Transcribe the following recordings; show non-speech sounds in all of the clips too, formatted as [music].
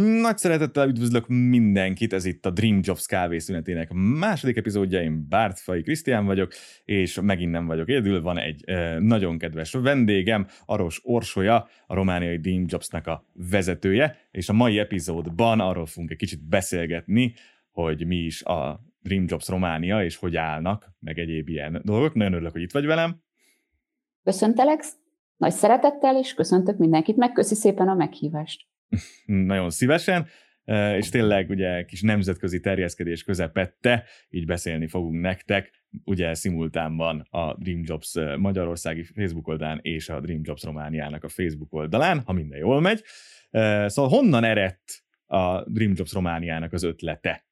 Nagy szeretettel üdvözlök mindenkit, ez itt a Dream Jobs kávészünetének második epizódja, én Bártfai Krisztián vagyok, és megint nem vagyok egyedül, van egy e, nagyon kedves vendégem, Aros Orsolya, a romániai Dream Jobsnak a vezetője, és a mai epizódban arról fogunk egy kicsit beszélgetni, hogy mi is a Dream Jobs Románia, és hogy állnak, meg egyéb ilyen dolgok. Nagyon örülök, hogy itt vagy velem. Köszöntelek nagy szeretettel, és köszöntök mindenkit, megköszi szépen a meghívást. Nagyon szívesen, és tényleg ugye kis nemzetközi terjeszkedés közepette, így beszélni fogunk nektek, ugye szimultánban a Dream Jobs Magyarországi Facebook oldalán és a Dream Jobs Romániának a Facebook oldalán, ha minden jól megy. Szóval honnan eredt a Dream Jobs Romániának az ötlete?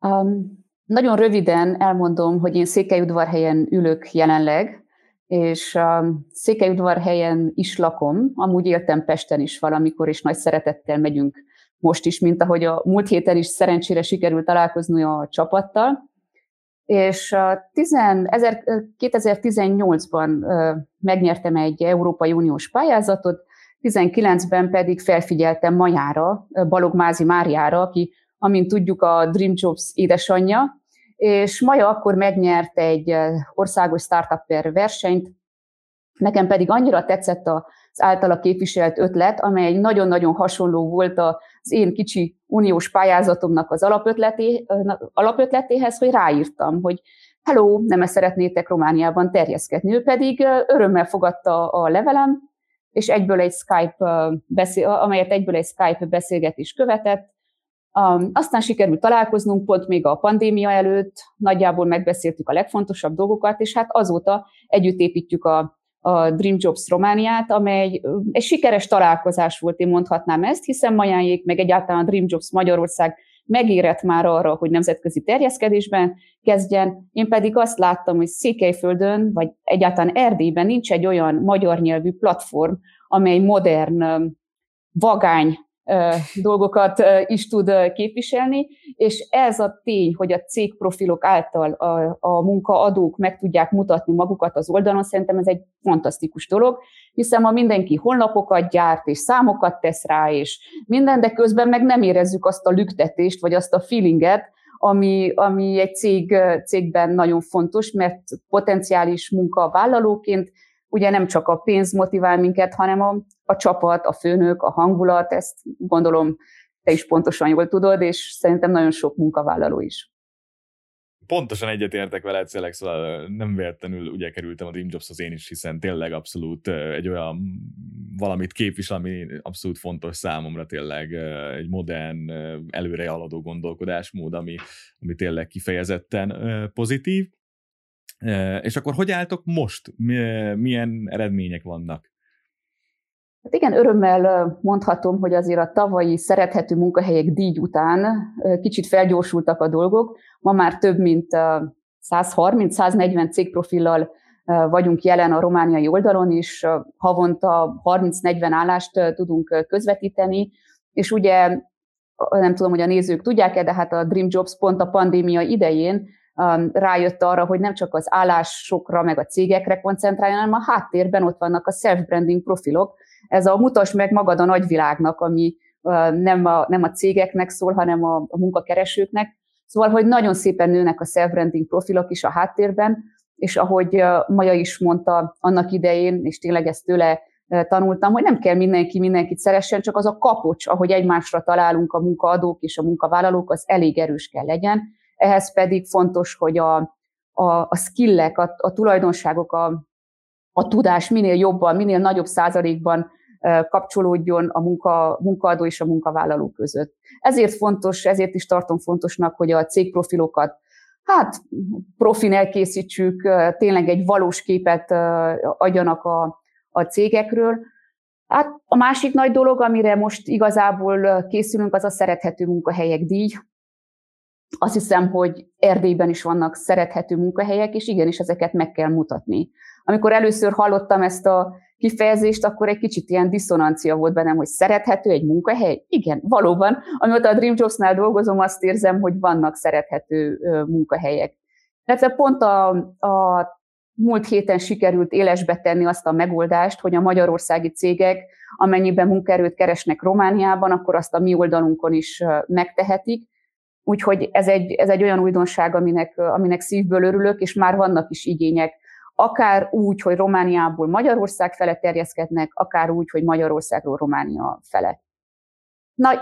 Um, nagyon röviden elmondom, hogy én Székelyudvarhelyen ülök jelenleg, és a Székelyudvarhelyen is lakom, amúgy éltem Pesten is valamikor, és nagy szeretettel megyünk most is, mint ahogy a múlt héten is szerencsére sikerült találkozni a csapattal. És 2018-ban megnyertem egy Európai Uniós pályázatot, 19-ben pedig felfigyeltem Majára, Balog Mázi Máriára, aki, amint tudjuk, a Dream Jobs édesanyja, és Maja akkor megnyert egy országos startup versenyt, nekem pedig annyira tetszett az általa képviselt ötlet, amely nagyon-nagyon hasonló volt az én kicsi uniós pályázatomnak az alapötleté, alapötletéhez, hogy ráírtam, hogy hello, nem szeretnétek Romániában terjeszkedni. Ő pedig örömmel fogadta a levelem, és egyből egy Skype beszél, amelyet egyből egy Skype beszélgetés követett, Um, aztán sikerült találkoznunk pont még a pandémia előtt, nagyjából megbeszéltük a legfontosabb dolgokat, és hát azóta együtt építjük a, a Dream Jobs Romániát, amely egy sikeres találkozás volt, én mondhatnám ezt, hiszen Majánjék, meg egyáltalán a Dream Jobs Magyarország megérett már arra, hogy nemzetközi terjeszkedésben kezdjen. Én pedig azt láttam, hogy Székelyföldön, vagy egyáltalán Erdélyben nincs egy olyan magyar nyelvű platform, amely modern, vagány dolgokat is tud képviselni, és ez a tény, hogy a cégprofilok által a, a munkaadók meg tudják mutatni magukat az oldalon, szerintem ez egy fantasztikus dolog, hiszen ma mindenki honlapokat gyárt, és számokat tesz rá, és minden, de közben meg nem érezzük azt a lüktetést, vagy azt a feelinget, ami, ami egy cég, cégben nagyon fontos, mert potenciális munkavállalóként ugye nem csak a pénz motivál minket, hanem a, a csapat, a főnök, a hangulat, ezt gondolom te is pontosan jól tudod, és szerintem nagyon sok munkavállaló is. Pontosan egyetértek veled, Szelek, szóval nem véletlenül ugye kerültem a Dream Jobshoz én is, hiszen tényleg abszolút egy olyan valamit képvisel, ami abszolút fontos számomra tényleg egy modern, előre haladó gondolkodásmód, ami, ami tényleg kifejezetten pozitív. És akkor hogy álltok most? Milyen eredmények vannak? Hát igen, örömmel mondhatom, hogy azért a tavalyi szerethető munkahelyek díj után kicsit felgyorsultak a dolgok. Ma már több mint 130-140 cégprofillal vagyunk jelen a romániai oldalon is, havonta 30-40 állást tudunk közvetíteni, és ugye nem tudom, hogy a nézők tudják-e, de hát a Dream Jobs pont a pandémia idején rájött arra, hogy nem csak az állásokra, meg a cégekre koncentráljon, hanem a háttérben ott vannak a self-branding profilok. Ez a mutas meg magad a nagyvilágnak, ami uh, nem a, nem a cégeknek szól, hanem a, a munkakeresőknek. Szóval, hogy nagyon szépen nőnek a self-branding profilok is a háttérben, és ahogy uh, Maja is mondta annak idején, és tényleg ezt tőle uh, tanultam, hogy nem kell mindenki mindenkit szeressen, csak az a kapocs, ahogy egymásra találunk a munkaadók és a munkavállalók, az elég erős kell legyen, ehhez pedig fontos, hogy a, a, a skillek, a, a tulajdonságok, a, a tudás minél jobban, minél nagyobb százalékban kapcsolódjon a munka, munkaadó és a munkavállaló között. Ezért fontos, ezért is tartom fontosnak, hogy a cégprofilokat hát profin elkészítsük, tényleg egy valós képet adjanak a, a cégekről. Hát a másik nagy dolog, amire most igazából készülünk, az a szerethető munkahelyek díj, azt hiszem, hogy Erdélyben is vannak szerethető munkahelyek, és igenis ezeket meg kell mutatni. Amikor először hallottam ezt a kifejezést, akkor egy kicsit ilyen diszonancia volt bennem, hogy szerethető egy munkahely? Igen, valóban. Amióta a Dream Jobs-nál dolgozom, azt érzem, hogy vannak szerethető munkahelyek. Illetve pont a, a múlt héten sikerült élesbe tenni azt a megoldást, hogy a magyarországi cégek, amennyiben munkaerőt keresnek Romániában, akkor azt a mi oldalunkon is megtehetik. Úgyhogy ez egy, ez egy olyan újdonság, aminek, aminek szívből örülök, és már vannak is igények. Akár úgy, hogy Romániából Magyarország fele terjeszkednek, akár úgy, hogy Magyarországról Románia fele. Na,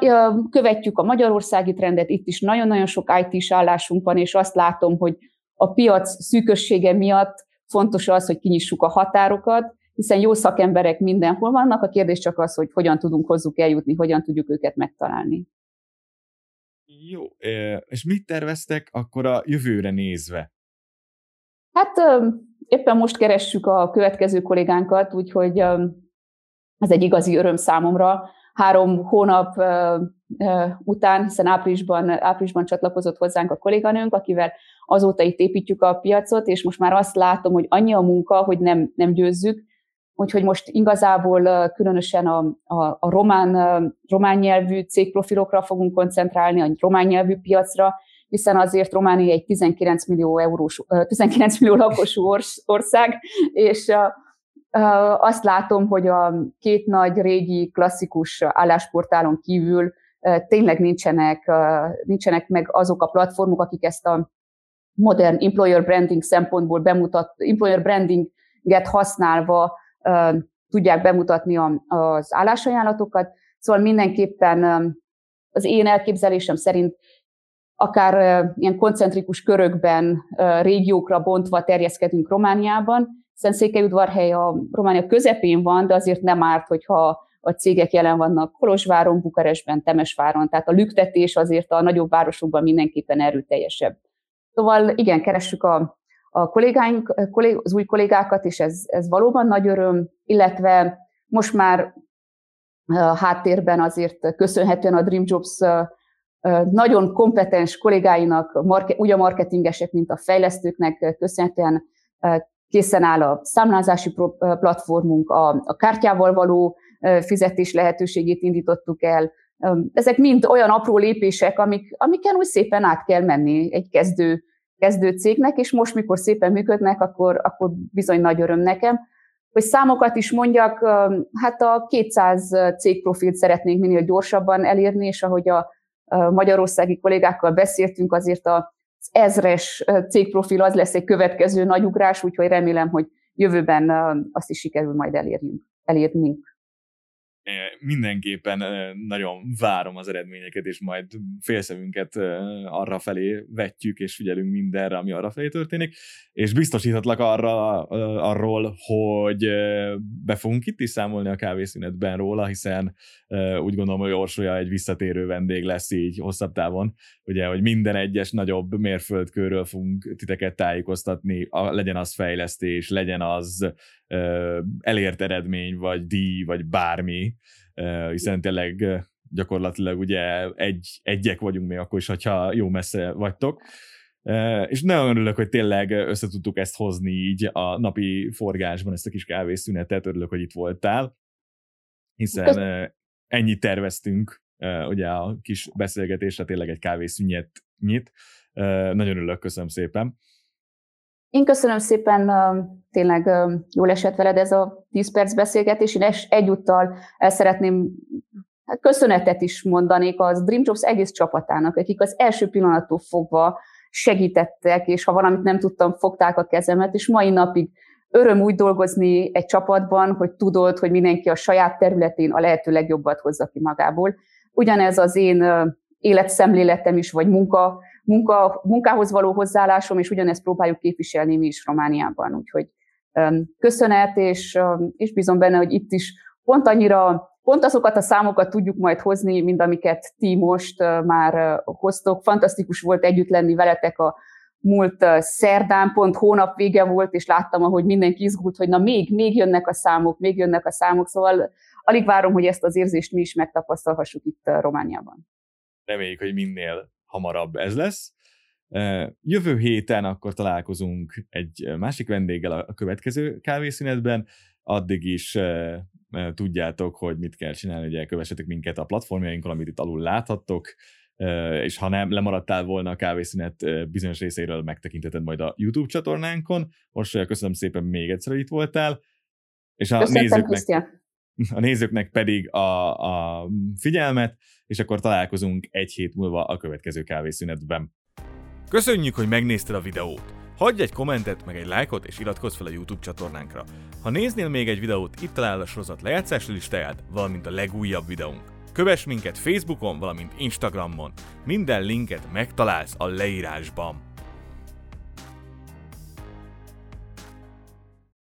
követjük a magyarországi trendet, itt is nagyon-nagyon sok IT-s állásunk van, és azt látom, hogy a piac szűkössége miatt fontos az, hogy kinyissuk a határokat, hiszen jó szakemberek mindenhol vannak, a kérdés csak az, hogy hogyan tudunk hozzuk eljutni, hogyan tudjuk őket megtalálni. Jó, és mit terveztek akkor a jövőre nézve? Hát éppen most keressük a következő kollégánkat, úgyhogy ez egy igazi öröm számomra. Három hónap után, hiszen áprilisban, áprilisban csatlakozott hozzánk a kolléganőnk, akivel azóta itt építjük a piacot, és most már azt látom, hogy annyi a munka, hogy nem, nem győzzük, úgyhogy most igazából különösen a, a, a román, román nyelvű cégprofilokra fogunk koncentrálni, a román nyelvű piacra, hiszen azért Románia egy 19 millió, eurós, 19 millió lakosú ország, és azt látom, hogy a két nagy régi klasszikus állásportálon kívül tényleg nincsenek, nincsenek meg azok a platformok, akik ezt a modern employer branding szempontból bemutat, employer brandinget használva tudják bemutatni az állásajánlatokat. Szóval mindenképpen az én elképzelésem szerint akár ilyen koncentrikus körökben, régiókra bontva terjeszkedünk Romániában, hiszen Székelyudvarhely a Románia közepén van, de azért nem árt, hogyha a cégek jelen vannak Kolozsváron, Bukarestben, Temesváron, tehát a lüktetés azért a nagyobb városokban mindenképpen erőteljesebb. Szóval igen, keressük a, a kollégáink, az új kollégákat, és ez, ez valóban nagy öröm, illetve most már a háttérben azért köszönhetően a Dream Jobs nagyon kompetens kollégáinak, úgy a marketingesek, mint a fejlesztőknek köszönhetően készen áll a számlázási platformunk, a, a kártyával való fizetés lehetőségét indítottuk el. Ezek mind olyan apró lépések, amik, amiken úgy szépen át kell menni egy kezdő, kezdő cégnek, és most, mikor szépen működnek, akkor, akkor bizony nagy öröm nekem. Hogy számokat is mondjak, hát a 200 cégprofilt szeretnénk minél gyorsabban elérni, és ahogy a magyarországi kollégákkal beszéltünk, azért az ezres cégprofil az lesz egy következő nagy ugrás, úgyhogy remélem, hogy jövőben azt is sikerül majd elérjünk, elérnünk mindenképpen nagyon várom az eredményeket, és majd félszemünket arra felé vetjük, és figyelünk mindenre, ami arra felé történik, és biztosíthatlak arra, arról, hogy be fogunk itt is számolni a kávészünetben róla, hiszen úgy gondolom, hogy Orsolya egy visszatérő vendég lesz így hosszabb távon, ugye, hogy minden egyes nagyobb mérföldkőről fogunk titeket tájékoztatni, legyen az fejlesztés, legyen az elért eredmény, vagy díj, vagy bármi, hiszen tényleg gyakorlatilag ugye egy, egyek vagyunk még akkor is, hogyha jó messze vagytok. És nagyon örülök, hogy tényleg összetudtuk ezt hozni így a napi forgásban, ezt a kis kávészünetet, örülök, hogy itt voltál, hiszen ennyit terveztünk ugye a kis beszélgetésre, tényleg egy kávészünet nyit. Nagyon örülök, köszönöm szépen. Én köszönöm szépen, tényleg jól esett veled ez a 10 perc beszélgetés. Én egyúttal el szeretném hát köszönetet is mondanék az Dream Jobs egész csapatának, akik az első pillanattól fogva segítettek, és ha valamit nem tudtam, fogták a kezemet, és mai napig öröm úgy dolgozni egy csapatban, hogy tudod, hogy mindenki a saját területén a lehető legjobbat hozza ki magából. Ugyanez az én életszemléletem is, vagy munka munka, munkához való hozzáállásom, és ugyanezt próbáljuk képviselni mi is Romániában. Úgyhogy köszönet, és, és bízom benne, hogy itt is pont annyira, pont azokat a számokat tudjuk majd hozni, mint amiket ti most már hoztok. Fantasztikus volt együtt lenni veletek a múlt szerdán, pont hónap vége volt, és láttam, ahogy mindenki izgult, hogy na még, még jönnek a számok, még jönnek a számok, szóval alig várom, hogy ezt az érzést mi is megtapasztalhassuk itt Romániában. Reméljük, hogy minél hamarabb ez lesz. Jövő héten akkor találkozunk egy másik vendéggel a következő kávészünetben, addig is tudjátok, hogy mit kell csinálni, ugye kövessetek minket a platformjainkon, amit itt alul láthattok, és ha nem lemaradtál volna a kávészünet bizonyos részéről, megtekinteted majd a YouTube csatornánkon. Most köszönöm szépen még egyszer, hogy itt voltál. És a Köszönöm, nézőknek, Krisztián. [laughs] a nézőknek pedig a, a figyelmet, és akkor találkozunk egy hét múlva a következő kávészünetben. Köszönjük, hogy megnézted a videót! Hagyj egy kommentet, meg egy lájkot, és iratkozz fel a YouTube csatornánkra. Ha néznél még egy videót, itt találod a sorozat lejátszási listáját, valamint a legújabb videónk. Kövess minket Facebookon, valamint Instagramon. Minden linket megtalálsz a leírásban.